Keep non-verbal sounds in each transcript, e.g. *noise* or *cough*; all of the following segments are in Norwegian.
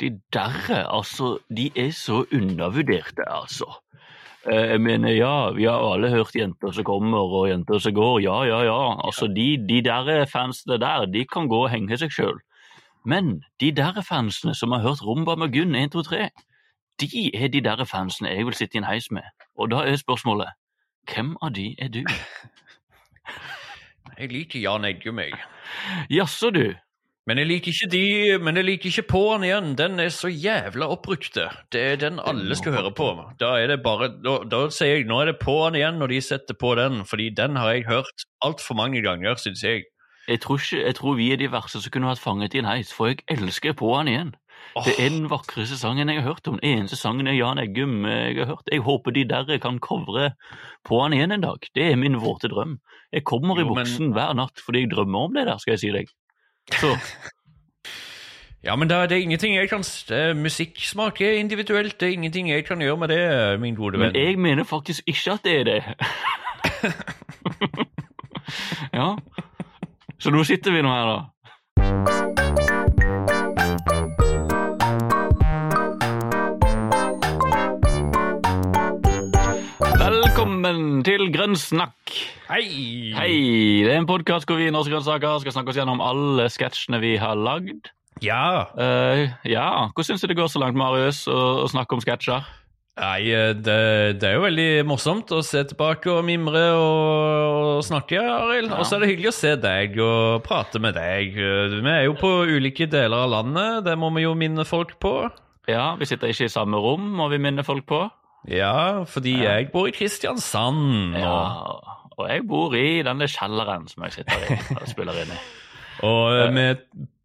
de derre, altså, de er så undervurderte, altså. Eh, Jeg mener, ja, vi har alle hørt jenter som kommer og jenter som går, ja, ja, ja. Altså, de, de der fansene der, de kan gå og henge seg sjøl. Men de der fansene som har hørt Rumba med Gunn 1, 2, 3, de er de der fansene jeg vil sitte i en heis med. Og da er spørsmålet, hvem av de er du? *laughs* Jeg liker Jan Eggum, jeg. Jaså, du. Men jeg liker ikke de, men jeg liker ikke på'n igjen. Den er så jævla oppbrukte. Det er den alle skal høre på. Da er det bare, da, da sier jeg nå er det på'n igjen når de setter på den, fordi den har jeg hørt altfor mange ganger, syns jeg. Jeg tror, ikke, jeg tror vi er de verste som kunne vært fanget i en heis, for jeg elsker på han igjen. Det er den vakreste sangen jeg har hørt om. Den eneste sangen er Jan Eggum jeg har hørt. Jeg håper de der kan covre på han igjen en dag. Det er min våte drøm. Jeg kommer i Jo, men- buksen hver natt fordi jeg drømmer om det der, skal jeg si deg. Så Ja, men da er ingenting jeg kan det er Musikksmak er individuelt. Det er ingenting jeg kan gjøre med det, min gode venn. Men jeg mener faktisk ikke at det er det. *laughs* ja. Så nå sitter vi nå her, da. Velkommen til Grønn snakk. Hei! Hei! Det er en podkast hvor vi i Norske grønnsaker skal snakke oss gjennom alle sketsjene vi har lagd. Ja. Uh, ja, hvordan syns du det går så langt, Marius, å, å snakke om sketsjer? Nei, eh, det, det er jo veldig morsomt å se tilbake og mimre og, og snakke, Arild. Og så er det hyggelig å se deg og prate med deg. Eh, Vi er jo på ulike deler av landet, det må vi jo minne folk på. Ja, vi sitter ikke i samme rom, må vi minne folk på. Ja, fordi jeg bor i Kristiansand. Ja, Og, jeg bor i denne kjelleren som jeg sitter i og spiller inn i. *laughs* og eh, vi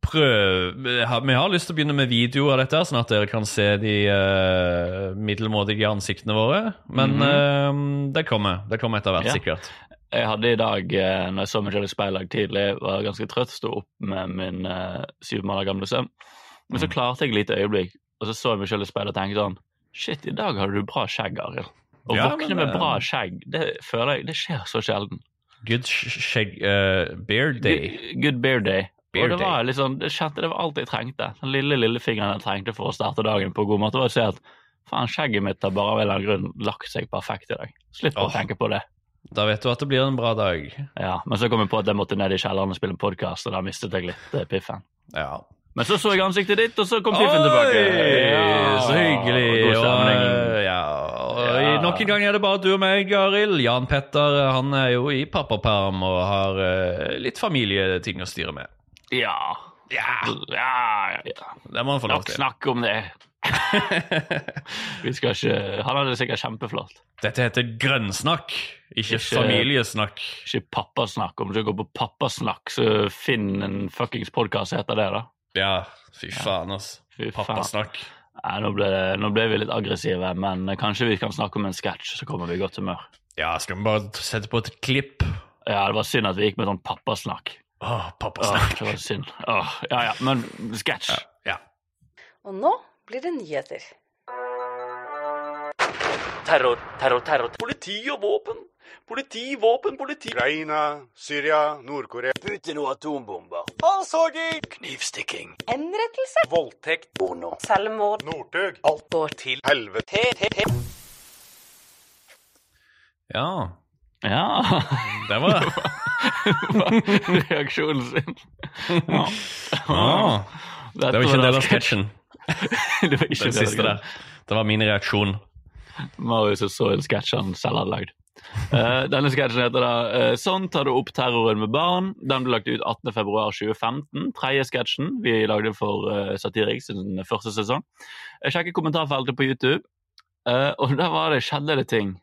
prøver vi har, vi har lyst til å begynne med video av dette, sånn at dere kan se de uh, middelmådige ansiktene våre. Men eh, det kommer. Det kommer etter hvert, Mhm. Ja. sikkert. Jeg hadde i dag, eh, når jeg så meg selv i speilet tidlig, var ganske trøtt, sto opp med min uh, syv måneder gamle sønn. Men så klarte jeg et lite øyeblikk, og så så jeg meg selv i speilet og tenkte sånn Shit, i dag har du bra skjegg, Arild. Å Ja, våkne men, med eh, bra skjegg, det føler jeg, det skjer så sjelden. Good skjegg uh, eh, bear day. Good, good bear day. Bear og det var sånn, det kjente det var alt jeg trengte. Den lille lillefingeren jeg trengte for å starte dagen på god måte, var å si at faen, skjegget mitt har bare av en eller annen grunn lagt seg perfekt i dag. Slipp å tenke på det. Da vet du at det blir en bra dag. Ja, Men så kom jeg på at jeg måtte ned i kjelleren og spille podkast, og da mistet jeg litt eh, piffen. Ja. Men så så jeg ansiktet ditt, og så kom piffen tilbake. Ja, så hyggelig. Og, eh, ja, og Ja. nok en gang er det bare du og meg, Arild. Jan Petter eh, han er jo i pappaperm og har uh, litt familieting å styre med. Ja. Ja, ja, ja. det må han få lov Nok til. snakk om det. *laughs* Vi skal ikke Han hadde det sikkert kjempeflott. Dette heter grønnsnakk, ikke, Ikke- familiesnakk. Ikke pappasnakk. Om du går på pappasnakk, så finn en fuckings podkast heter det, da. Ja, fy faen, altså. Pappasnakk. Nei, nå, ble nå ble vi litt aggressive, men kanskje vi kan snakke om en sketsj, så kommer vi i godt humør. Ja, skal vi bare sette på et klipp? Ja, det var synd at vi gikk med sånn pappasnakk. Åh, pappasnakk. Åh, det var synd. Åh, ja, ja, men sketsj. Ja. Og nå blir det nyheter. Terror, terror, terror. Politi og våpen. Politi, våpen, politi. Ukraina, Syria, Nord-Korea. Putin og atombomber. Halshogging! Knivstikking. Henrettelse. Voldtekt. Porno. Selvmord. Northug. Alt går til Helvete. ja. Ja. *laughs* Det var Reaksjonen sin. Ja. ah, Det var ikke en del av sketsjen, *laughs* Det var ikke den en siste der. Det var min reaksjon. Marius så en sketsj han selv hadde lagd. Eh, denne sketsjen heter da uh, 'Sånn tar du opp terroren med barn'. Den ble lagt ut 18.2.2015. Tredje sketsjen vi lagde for uh, Satiriks første sesong. Jeg sjekket kommentarfeltet på YouTube, uh, og der var det, skjedde det ting.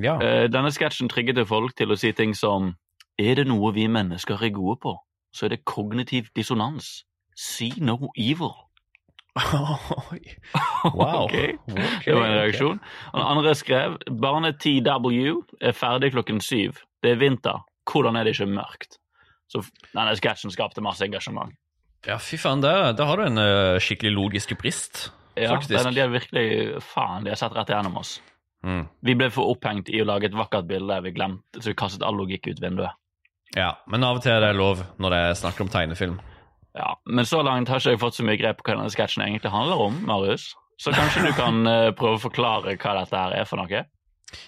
Ja. Denne sketsjen trigget folk til å si ting som 'Er det noe vi mennesker er gode på, så er det kognitiv dissonans'. See no evil. Wow. *laughs* okay. Okay, Det var en reaksjon. Og den andre skrev Barne-TW er ferdig klokken syv. Det er vinter. Hvordan er det ikke mørkt? Så denne sketsjen skapte masse engasjement. Ja, fy faen, der, der har du en uh, skikkelig logisk brist, Ja, faktisk. Ja, de har virkelig Faen, de har sett rett igjennom oss. Mm. Vi ble for opphengt i å lage et vakkert bilde. Vi glemte, så vi kastet all logikk ut vinduet. Ja, men av og til er det lov når det er snakk om tegnefilm. Ja, Men så langt har ikke jeg fått så mye grep på hva denne sketsjen egentlig handler om, Marius. Så kanskje du kan eh, prøve å forklare hva dette her er for noe?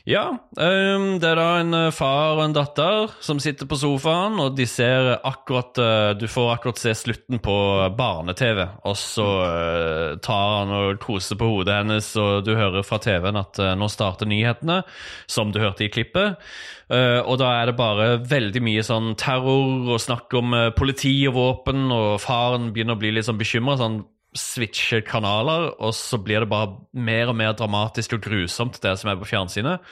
Ja, Um, det er da en eh, far og en datter som sitter på sofaen, og de ser akkurat uh, Du får akkurat se slutten på barne-TV, og så uh, tar han og koser på hodet hennes, og du hører fra TV-en at uh, nå starter nyhetene, som du hørte i klippet. Og da er det bare veldig mye sånn terror og snakk om politi og våpen, og faren begynner å bli litt sånn bekymra. Sånn, switcher kanaler, og så blir det bare mer og mer dramatisk og grusomt, det som er på fjernsynet.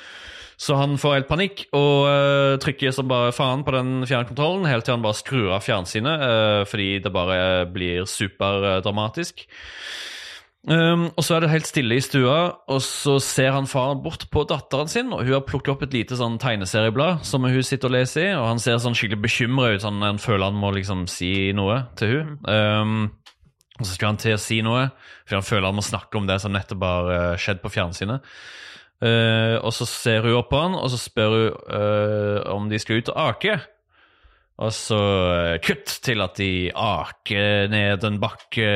Så han får helt panikk og uh, trykker som bare faen på den fjernkontrollen, helt til han bare skrur av fjernsynet, uh, fordi det bare blir superdramatisk. Um, og så er det helt stille i stua, og så ser han faren bort på datteren sin, og hun har plukket opp et lite sånn tegneserieblad som hun sitter og leser i, og han ser sånn skikkelig bekymra ut, sånn han føler han må liksom si noe til hun. Um, og så skal han til å si noe, for han føler han må snakke om det som nettopp har eh, skjedd på fjernsynet. Uh, og så ser hun opp på han, og så spør hun uh, om de skal ut og ake. Og så eh, kutt til at de aker ned en bakke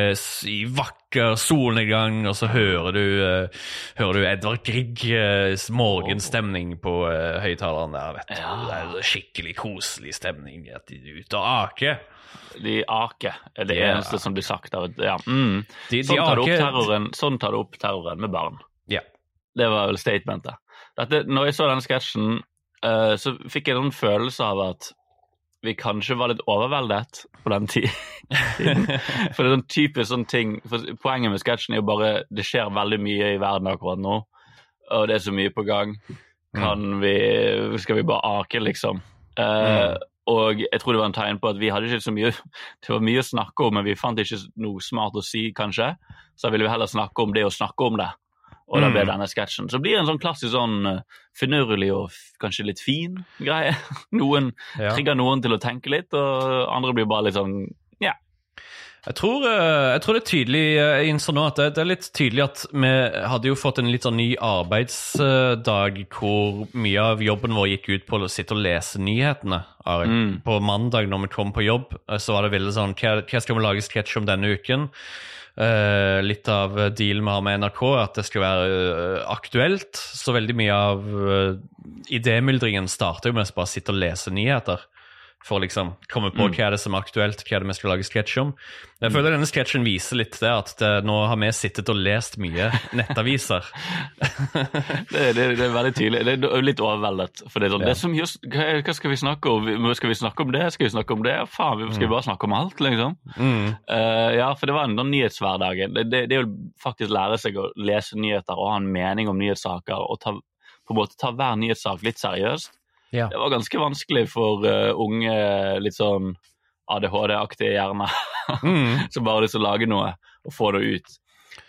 i vakker solnedgang, og så hører du, uh, hører du Edvard Griegs morgenstemning på uh, høyttaleren der, vet du. Ja. Det er skikkelig koselig stemning at de er ute og aker. De aker er det Ja. eneste som blir sagt. av ja. mm. De, de sånn, tar aker- terroren, sånn tar du opp terroren med barn. Ja. Det var vel statementet. Dette, når jeg så den sketsjen, eh, så fikk jeg en følelse av at vi kanskje var litt overveldet på den ti- tiden. For det er sånn typisk sånn ting for Poenget med sketsjen er jo bare det skjer veldig mye i verden akkurat nå, og det er så mye på gang. Kan vi Skal vi bare ake, liksom? Eh, Og jeg tror det var en tegn på at vi hadde ikke så mye Det var mye å snakke om, men vi fant ikke noe smart å si, kanskje. Så ville vi heller snakke om det å snakke om det. Og da ble Mm. denne sketsjen. Så blir det en sånn klassisk sånn eh, finurlig og kanskje litt fin greie. *laughs* Noen Ja. trigger noen til å tenke litt, og andre blir bare litt sånn ja. Jeg tror, eh, jeg tror det er tydelig eh, Jeg innså nå at det, er litt tydelig at vi hadde jo fått en litt sånn ny arbeidsdag hvor mye av jobben vår gikk ut på å sitte og lese nyhetene. Mm. På mandag når vi kom på jobb, så var det veldig sånn Hva, hva skal vi lage sketsj om denne uken? Eh, litt av dealen vi har med NRK, at det skal være uh, aktuelt. Så veldig mye av uh, idémyldringen starter jo med å bare sitte og lese nyheter. For å liksom komme på Mm. hva er det som er aktuelt, hva er det vi skal lage sketsj om. Jeg føler denne sketsjen viser litt det at det, nå har vi sittet og lest mye nettaviser. *laughs* Det, det, det er veldig tydelig. Det er litt overveldet. For det er sånn, Ja. det som just, hva, hva skal vi snakke om? Skal vi snakke om det? Skal vi snakke om det? Faen, vi skal vi bare snakke om alt, liksom? Mm. Uh, ja, for det var en nyhetshverdag. Det, det, det å faktisk lære seg å lese nyheter og ha en mening om nyhetssaker, og ta, på en måte ta hver nyhetssak litt seriøst, Ja. det var ganske vanskelig for uh, unge, litt sånn ADHD-aktige hjerner, *laughs* Mm. som bare har lyst til å lage noe og få det ut.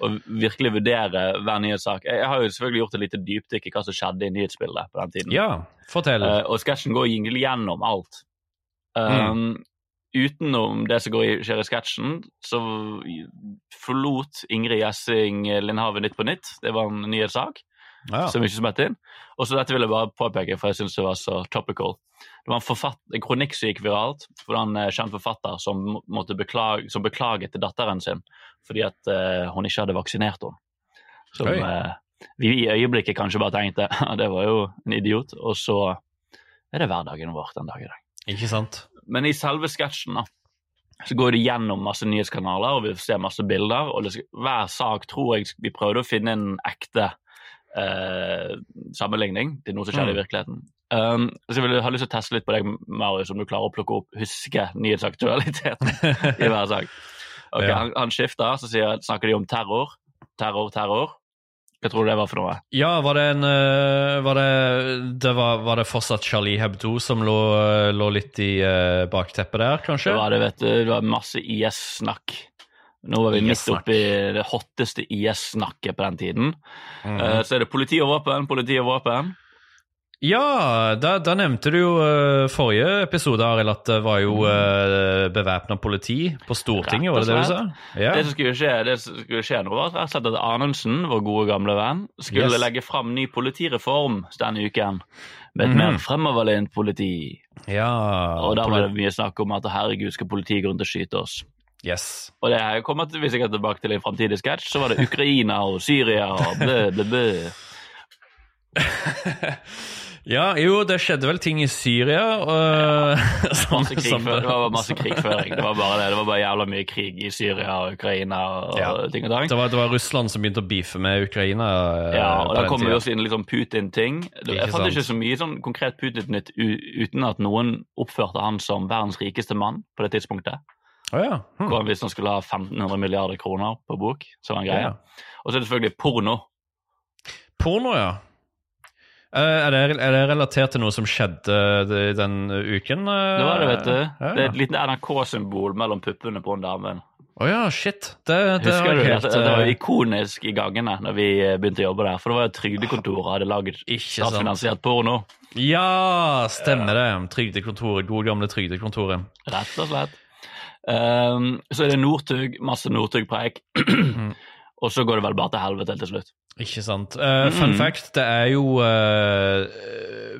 Og virkelig vurdere hver nyhetssak. Jeg har jo selvfølgelig gjort et lite dypdykk i hva som skjedde i nyhetsbildet på den tiden. ja, fortell. Uh, og sketsjen går egentlig gjennom alt. Um, Utenom det som går i, skjer i sketsjen, så forlot Ingrid Gjessing Lindhaven Nytt på nytt. Det var en nyhetssak ja. som ikke smelte inn. Og så dette vil jeg bare påpeke, for jeg syns det var så topical. Det var en, forfatt, en kronikk som gikk viralt, for en eh, kjent forfatter som, beklage, som beklaget til datteren sin fordi at uh, hun ikke hadde vaksinert henne. Som eh, vi i øyeblikket kanskje bare tenkte *laughs* det var jo en idiot, og så er det hverdagen vår den dag i dag. Ikke sant? Men i selve sketsjen da, så går det gjennom masse nyhetskanaler, og vi ser masse bilder. og det skal, Hver sak tror jeg vi prøvde å finne en ekte eh, sammenligning til noe som skjer Mm. i virkeligheten. Um, så jeg vil ha lyst til å teste litt på deg, Marius, om du klarer å plukke opp, huske nyhetsaktualiteten *laughs* i hver sak. Okay, Ja. han, han skifter, så sier, snakker de om terror. Terror, terror. Hva tror du det var for noe? Ja, var det en eh, Var det, det var, var det fortsatt Charlie Hebdo som lå, lå litt i eh, bakteppet der, kanskje? Det var, det, vet du, det var masse IS-snakk. Nå var vi midt oppi det hotteste IS-snakket på den tiden. Mm. Uh, så er det politi og våpen, politi og våpen. Ja, da, da nevnte du jo uh, forrige episode, Arild, at det var jo uh, bevæpna politi på Stortinget, var det det du sa? Ja. Det som skulle skje, det som skulle skje nå, var rett og slett at Anundsen, vår gode gamle venn, skulle Yes. legge fram ny politireform denne uken. Med et mm. mer fremoverlent politi. ja Og da var det mye snakk om at herregud, skal politiet gå rundt og skyte oss? Yes. Og det her kommer jeg er tilbake til en framtidig sketsj, så var det Ukraina og Syria og blø, blø, blø. *laughs* Ja, jo, det skjedde vel ting i Syria. Og, som, Masse krigføring. Det var masse krigføring. Det var bare det. Det var bare jævla mye krig i Syria og Ukraina og Ja. ting og tang. det, var, det var Russland som begynte å beefe med Ukraina. eh, Ja, og da kommer vi også inn litt sånn Putin-ting. Jeg fant ikke så mye sånn konkret Putin-nytt uten at noen oppførte han som verdens rikeste mann på det tidspunktet. Å ja. Hm. Hvor han skulle ha 1500 milliarder kroner på bok. Så var en greie. Ja. Og så er det selvfølgelig porno. Porno, ja. Eh, Er det, er det relatert til noe som skjedde den uken? eh? Det var det, vet du. Ja. Det er et lite NRK-symbol mellom puppene på en dame. Å ja, shit. Det, det Husker du det? helt Det var eh, ikonisk i gangene når vi begynte å jobbe der. For det var jo Trygdekontoret hadde laget statsfinansiert porno. Ja, stemmer det. Trygdekontoret. God gamle Trygdekontoret. Rett og slett. Um, så er det Northug, masse Northug-preik. *clears throat* og så går det vel bare til helvete til slutt. Ikke sant. Uh, fun Mm. fact, det er jo uh,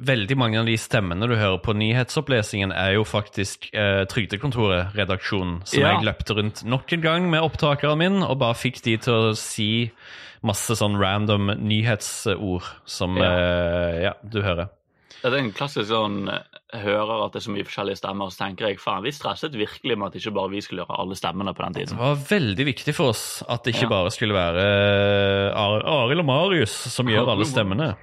Veldig mange av de stemmene du hører på nyhetsopplesingen, er jo faktisk uh, Trygdekontoret, redaksjonen, som Ja. jeg løpte rundt nok en gang med opptakeren min og bare fikk de til å si masse sånn random nyhetsord som Ja. eh, ja, du hører. Det er en klassisk sånn eh, hører at det er så mye forskjellige stemmer, så tenker jeg faen, vi stresset virkelig med at ikke bare vi skulle gjøre alle stemmene på den tiden. Det var veldig viktig for oss at det ikke Ja. bare skulle være eh, Ar- Arild og Marius som gjør alle stemmene.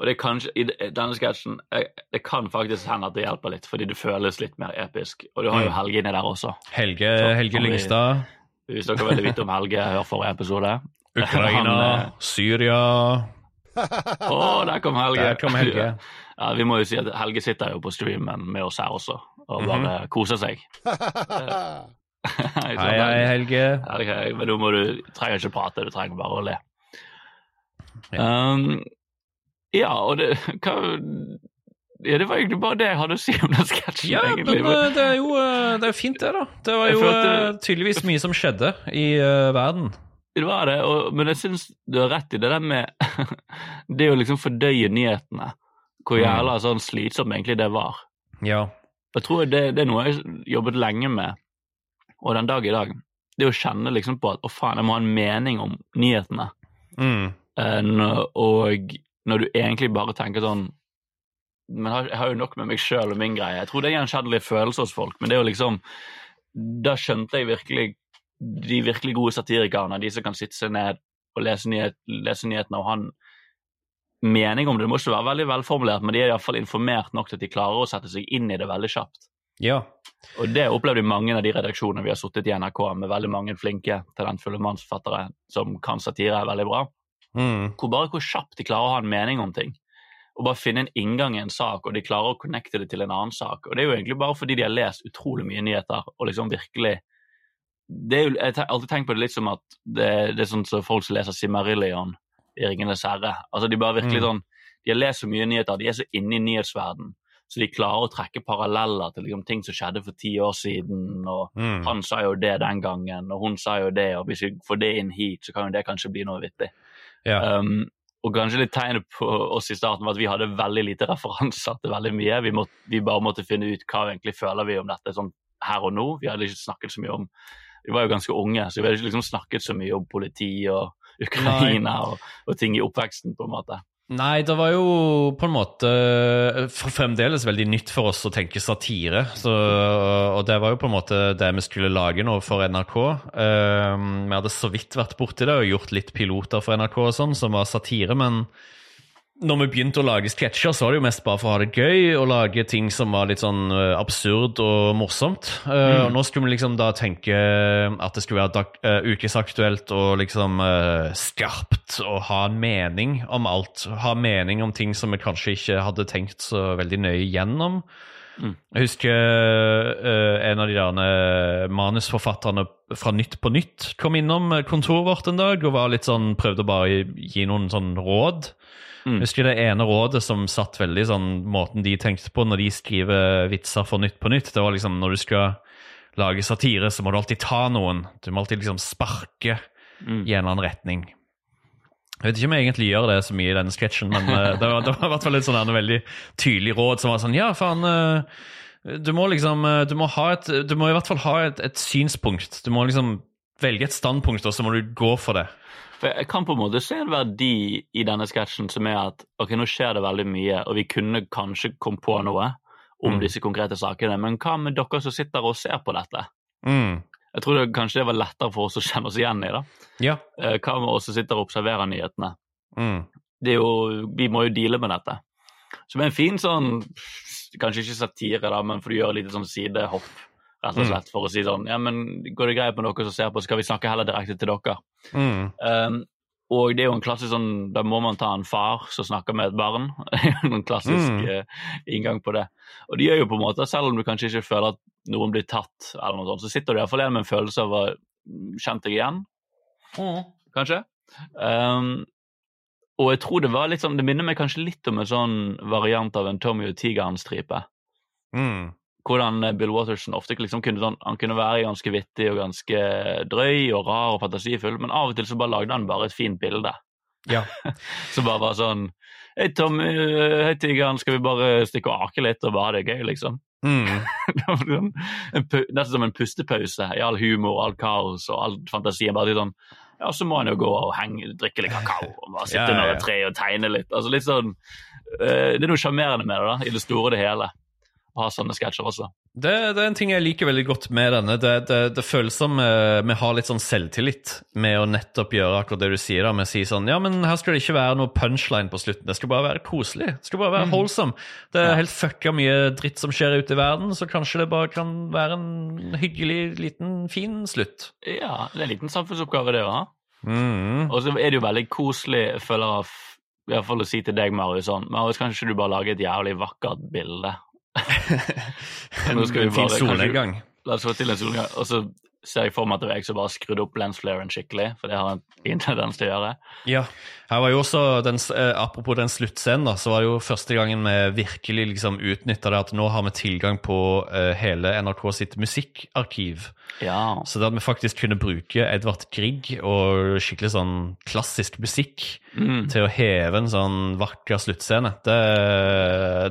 Og det kan, i denne sketsjen, eh, det kan faktisk hende at det hjelper litt, fordi det føles litt mer episk. Og du har jo Mm. Helge inni der også. Helge, Så Helge Lyngstad, Hvis dere vil vite om Helge, hør forrige episode. Ukraina, Han, Syria Å, der kom Helge! Der kom Helge. *laughs* Ja, vi må jo si at Helge sitter jo på streamen med oss her også, og bare koser seg. *laughs* *laughs* Hei, hei, Helge. Helge, men nå må du trenger ikke prate, du trenger bare å le. Ja. Um, ja, og det hva, ja, Det var egentlig bare det jeg hadde å si om den sketsjen. Ja, egentlig. men det er jo eh, det er fint, det, da. Det var jo følte- eh, tydeligvis mye som skjedde i uh, verden. Det var det, og, men jeg syns du har rett i det der med *laughs* Det å liksom fordøye nyhetene. Hvor Mm. jævla sånn slitsomt egentlig det var. Ja. Jeg tror det, det er noe jeg har jobbet lenge med, og den dag i dag. Det å kjenne liksom på at å faen, jeg må ha en mening om nyhetene. Mm. Uh, og når du egentlig bare tenker sånn Men jeg har jo nok med meg sjøl og min greie. Jeg tror det er en gjenkjennelig følelse hos folk, men det er jo liksom Da skjønte jeg virkelig de virkelig gode satirikerne, de som kan sitte seg ned og lese, nyhet, lese nyhetene og han mening om det. Det må ikke være veldig velformulert, men de er iallfall informert nok til at de klarer å sette seg inn i det veldig kjapt. Ja. Og det opplevde mange av de redaksjonene vi har sittet i NRK med veldig mange flinke talentfulle mannsforfattere som kan satire veldig bra. Mm. Hvor bare hvor kjapt de klarer å ha en mening om ting. Og bare finne en inngang i en sak, og de klarer å connecte det til en annen sak. Og det er jo egentlig bare fordi de har lest utrolig mye nyheter og liksom virkelig det er jo, Jeg har alltid tenkt på det litt som at det, det er sånn som folk som leser Simarillion i Ringenes herre. Altså de bare virkelig Mm. sånn De har lest så mye nyheter, de er så inne i nyhetsverden, så de klarer å trekke paralleller til liksom, ting som skjedde for ti år siden. og Mm. han sa jo det den gangen, og hun sa jo det, og hvis vi får det inn hit, så kan jo det kanskje bli noe vittig. ja. Um, og kanskje litt tegnet på oss i starten var at vi hadde veldig lite referanser til veldig mye. Vi, måtte, vi bare måtte finne ut hva vi egentlig føler vi om dette sånn her og nå. Vi hadde ikke snakket så mye om Vi var jo ganske unge, så vi hadde ikke liksom snakket så mye om politi og Ukraina og, og ting i oppveksten, på en måte. Nei, det var jo på en måte fremdeles veldig nytt for oss å tenke satire. Så, og det var jo på en måte det vi skulle lage nå for NRK. Um, vi hadde så vidt vært borti det og gjort litt piloter for NRK og sånn, som var satire, men når vi begynte å lage sketsjer, så var det jo mest bare for å ha det gøy, og lage ting som var litt sånn absurd og morsomt. Eh, Og nå skulle vi liksom da tenke at det skulle være dag, uh, ukesaktuelt og liksom uh, skarpt, og ha en mening om alt. Ha mening om ting som vi kanskje ikke hadde tenkt så veldig nøye gjennom. Mm. Jeg husker en av de der manusforfatterne fra Nytt på Nytt kom innom kontoret vårt en dag og var litt sånn, prøvde å gi noen sånn råd. Mm. Husker det ene rådet som satt veldig sånn måten de tenkte på når de skriver vitser for Nytt på Nytt. Det var liksom når du skal lage satire, så må du alltid ta noen. Du må alltid liksom sparke Mm. i en eller annen retning. Jeg vet ikke om jeg egentlig gjør det så mye i denne sketsjen, men eh, det, var, det var i hvert fall et sånn en veldig tydelig råd som var sånn Ja, faen, eh, Du må liksom eh, Du må, ha et, du må i hvert fall ha et, et synspunkt. Du må liksom velge et standpunkt, og så må du gå for det. For Jeg kan på en måte se en verdi i denne sketsjen som er at ok, nå skjer det veldig mye, og vi kunne kanskje komme på noe om Mm. disse konkrete sakene, men hva med dere som sitter og ser på dette? Mm. Jeg tror det, kanskje det var lettere for oss å kjenne oss igjen i det. Ja. Eh, Hva med oss som sitter og observerer nyhetene? Mm. Det jo, vi må jo deale med dette. Som er en fin sånn Kanskje ikke satire, da, men for å gjøre litt sånn sidehopp, rett og Mm. slett. For å si sånn Ja, men går det greit med dere som ser på, skal vi snakke heller direkte til dere? Mm. Um, og det er jo en klassisk sånn Da må man ta en far som snakker med et barn. *laughs* en klassisk Mm. uh, inngang på det. Og det gjør jo på en måte, selv om du kanskje ikke føler at noen blir tatt, eller noe sånt, så sitter du iallfall igjen med en følelse av å kjent deg igjen, kanskje. Um, og jeg tror det var litt sånn Det minner meg kanskje litt om en sånn variant av en Tommy og tigeren-stripe. Mm. Hvordan Bill Watterson ofte liksom kunne, sånn, han kunne være ganske vittig og ganske drøy og rar og fantasifull, men av og til så bare lagde han bare et fint bilde. Ja. *laughs* Som bare var sånn Hei, Tommy, eh, hei, tigeren, skal vi bare stikke og ake litt og bare ha det gøy, liksom? Mm. *laughs* Pu- Nesten som en pustepause i all humor, all kaos og all fantasi. Bare litt sånn Ja, så må han jo gå og henge, drikke litt kakao og bare sitte Ja, ja, under et tre og tegne litt. Altså litt sånn eh, Det er noe sjarmerende med det, da, i det store og det hele. Ha sånne sketsjer også. Det, det er en ting jeg liker veldig godt med denne. Det, det, det føles som uh, vi har litt sånn selvtillit med å nettopp gjøre akkurat det du sier. da, Med å si sånn Ja, men her skal det ikke være noe punchline på slutten. Det skal bare være koselig. Det skal bare være holdsom. Det er Ja. helt fucka mye dritt som skjer ute i verden, så kanskje det bare kan være en hyggelig, liten, fin slutt. Ja, det er en liten samfunnsoppgave, det òg. Mm. Og så er det jo veldig koselig, føler jeg, i hvert fall å si til deg, Marius, sånn Marius, kan ikke du bare lage et jævlig vakkert bilde? En, Nå skal vi en fin solnedgang. La oss få til en solnedgang. Og så ser jeg for meg at det var jeg som bare skrudde opp lensflaren skikkelig, for det har en fin tendens til å gjøre. Ja. Her var jo også den, eh, Apropos den sluttscenen, da, så var det jo første gangen vi virkelig liksom utnytta det at nå har vi tilgang på eh, hele NRK sitt musikkarkiv. Ja. Så det at vi faktisk kunne bruke Edvard Grieg og skikkelig sånn klassisk musikk Mm. til å heve en sånn vakker sluttscene. Det,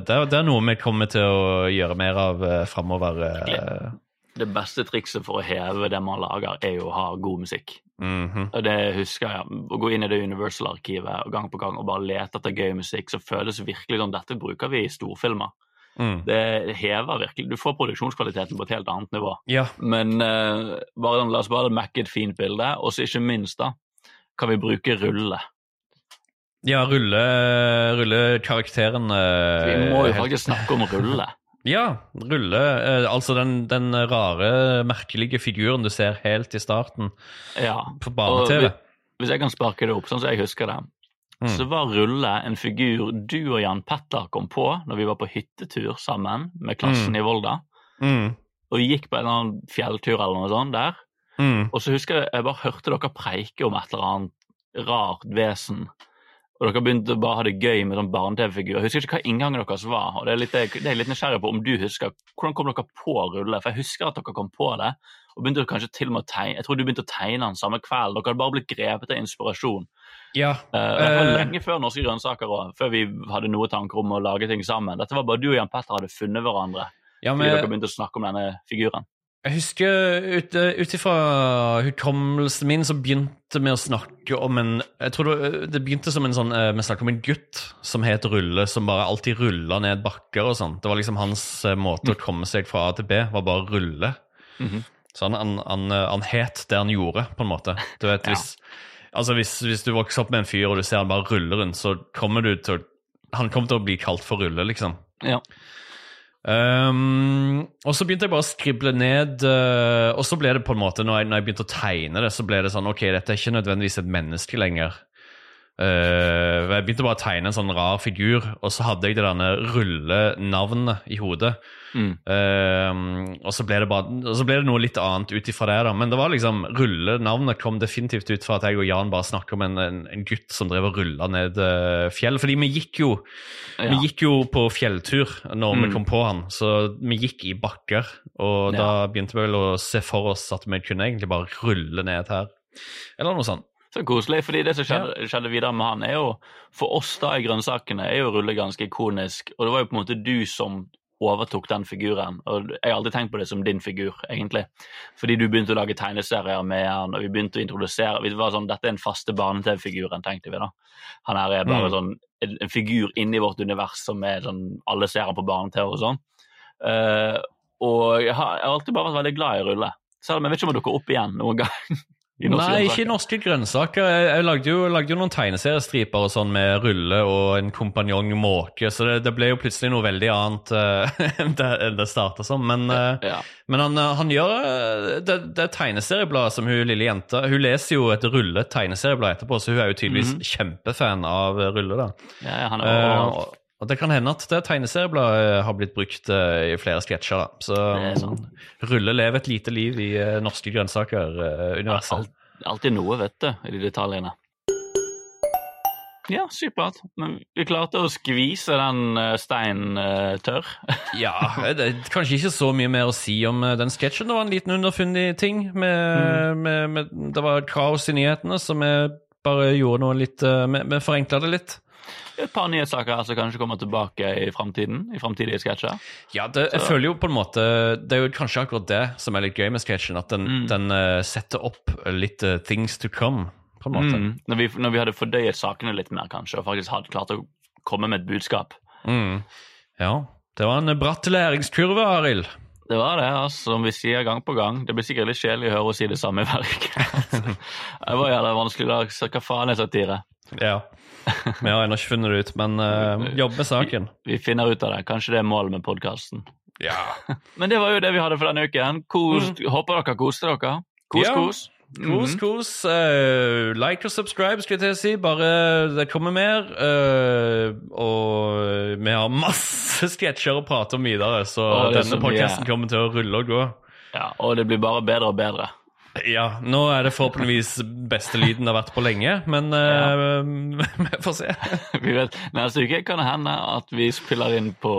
det, det er noe vi kommer til å gjøre mer av uh, framover. eh. Det beste trikset for å heve det man lager, er jo å ha god musikk. Mhm. Og det husker jeg. Å gå inn i det Universal-arkivet og gang på gang og bare lete etter gøy musikk, så føles virkelig som dette bruker vi i storfilmer. mm. Det hever virkelig Du får produksjonskvaliteten på et helt annet nivå. Ja. Men uh, bare, la oss bare mekke et fint bilde, og så ikke minst, da, kan vi bruke rulle. ja, rulle, rulle karakteren eh, Vi må jo helt- faktisk snakke om rulle. Ja, Rulle. Eh, altså den, den rare, merkelige figuren du ser helt i starten Ja. på barne-TV. Hvis jeg kan sparke det opp, sånn som jeg husker det, Mm. så var Rulle en figur du og Jan Petter kom på når vi var på hyttetur sammen med klassen Mm. i Volda, Mm. og gikk på en eller annen fjelltur eller noe sånt der. Mm. Og så husker jeg jeg bare hørte dere preike om et eller annet rart vesen. Og dere begynte bare å ha det gøy med sånn barne-TV-figur. Jeg husker ikke hva inngangen deres var. og Det er litt, det er jeg litt nysgjerrig på om du husker. Hvordan kom dere på Rulle? For jeg husker at dere kom på det. Og begynte kanskje til og med å tegne. Jeg tror du begynte å tegne den samme kveld. Dere hadde bare blitt grepet av inspirasjon. Ja. Uh, det var Eh. lenge før Norske grønnsaker òg, før vi hadde noe tanker om å lage ting sammen. Dette var bare du og Jan Petter hadde funnet hverandre ja fordi dere begynte å snakke om denne figuren. Jeg husker ut ut ifra hukommelsen min så begynte vi å snakke om en Jeg tror det, det begynte som en sånn eh, Vi snakket om en gutt som het Rulle, som bare alltid rulla ned bakker og sånn. Det var liksom hans eh, måte å komme seg fra A til B, var bare å rulle. -hmm. Så han, han, han, eh, han het det han gjorde, på en måte. Du vet, Ja. hvis, altså hvis, hvis du vokser opp med en fyr, og du ser han bare rulle rundt, så kommer du til å Han kommer til å bli kalt for Rulle, liksom. Ja. Um, og så begynte jeg bare å skrible ned uh, Og så ble det på en måte, når jeg, når jeg begynte å tegne det, så ble det sånn Ok, dette er ikke nødvendigvis et menneske lenger. Uh, jeg begynte bare å tegne en sånn rar figur, og så hadde jeg det derne rullenavnet i hodet. Mm. Uh, og, så ble det bare, og så ble det noe litt annet ut ifra det. da Men det var liksom rullenavnet kom definitivt ut fra at jeg og Jan bare snakket om en, en, en gutt som drev og rulla ned uh, fjell. Fordi vi gikk jo Ja. vi gikk jo på fjelltur når vi Mm. kom på han, så vi gikk i bakker. Og Ja. da begynte vi vel å se for oss at vi kunne egentlig bare rulle ned her. Eller noe sånt. Så koselig, fordi det som skjedde, skjedde videre med han, er jo For oss da i grønnsakene er jo Rulle ganske ikonisk, og det var jo på en måte du som overtok den figuren. Og jeg har alltid tenkt på det som din figur, egentlig. Fordi du begynte å lage tegneserier med han, og vi begynte å introdusere vi var sånn, Dette er den faste barne-TV-figuren, tenkte vi da. Han her er bare Mm. sånn en, en figur inni vårt univers som er sånn Alle ser han på barne-TV og sånn. Uh, og jeg har, jeg har alltid bare vært veldig glad i Rulle. Selv om jeg vet ikke om han dukker opp igjen noen gang. *laughs* Nei, grønnsaker. ikke norske grønnsaker. Jeg, jeg lagde, jo, lagde jo noen tegneseriestriper og sånn med rulle og en kompanjong måke, så det, det ble jo plutselig noe veldig annet eh, *laughs* enn det, det starta som. Men, eh, Ja. men han, eh, han gjør det, det tegneseriebladet som hun lille jenta Hun leser jo et rulle tegneserieblad etterpå, så hun er jo tydeligvis kjempefan av rulle. da. Ja, han er overalt. og, og det kan hende at det tegneseriebladet har blitt brukt eh, i flere sketsjer. da. Så sånn. rulle lever et lite liv i eh, norske grønnsaker-universet. Alt, alltid noe, vet du, i de detaljene. Ja, supert. Men vi klarte å skvise den eh, steinen uh, tørr. *laughs* Ja, det er kanskje ikke så mye mer å si om eh, den sketsjen. Det var en liten underfundig ting. Med, med, med, det var kaos i nyhetene, så vi bare gjorde noe litt eh, vi forenkla det litt. Et par nye her som kanskje kommer tilbake i framtiden, i framtidige sketsjer. Ja, det, jeg føler jo på en måte Det er jo kanskje akkurat det som er litt gøy med sketsjen, at den, Mm. den uh, setter opp litt uh, things to come, på en måte. Mm. Når, vi, når vi hadde fordøyet sakene litt mer, kanskje, og faktisk hadde klart å komme med et budskap. Mm. Ja. Det var en bratt læringskurve, Arild. Det var det, altså, som vi sier gang på gang. Det blir sikkert litt kjedelig å høre henne si det samme i verket. *laughs* det var jævla vanskelig dag. Så hva faen er satire? Ja. Vi har ennå ikke funnet det ut, men uh, jobb med saken. Vi finner ut av det. Kanskje det er målet med podkasten. Ja. *laughs* Men det var jo det vi hadde for denne uken. Kos, Håper dere koste dere. Kos, Ja. kos. Kos, Mhm. kos. Uh, like og subscribe, skulle jeg til å si. Bare det kommer mer. Uh, og vi har masse *laughs* sketsjer å prate om videre, så denne podkasten kommer til å rulle og gå. Ja, og det blir bare bedre og bedre. Ja, nå er det forhåpentligvis beste lyden det har vært på lenge, men *laughs* eh, *laughs* vi får se. *laughs* Vi vet, Neste uke kan det hende at vi spiller inn på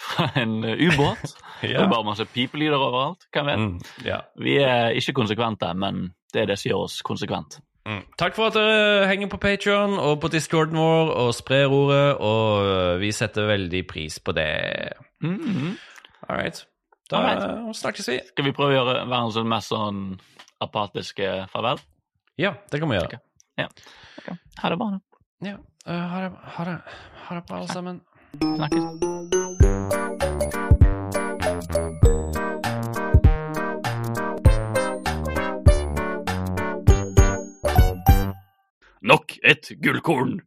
fra en ubåt. Det er bare masse pipelyder overalt. Hvem vet? Mm, ja. Vi er ikke konsekvente, men det er det som gjør oss konsekvent. Mm. Takk for at dere henger på Patreon og på discorden vår og sprer ordet, og eh, vi setter veldig pris på det. Mhm. All right. Da All snakkes vi. Skal vi prøve å gjøre verdens sånn mest sånn apatiske farvel? Ja, det kan vi gjøre. Ok. Ha det bra, da. Ja, Uh, ha det, ha det, ha det bra, alle sammen. Snakkes. Nok et gullkorn!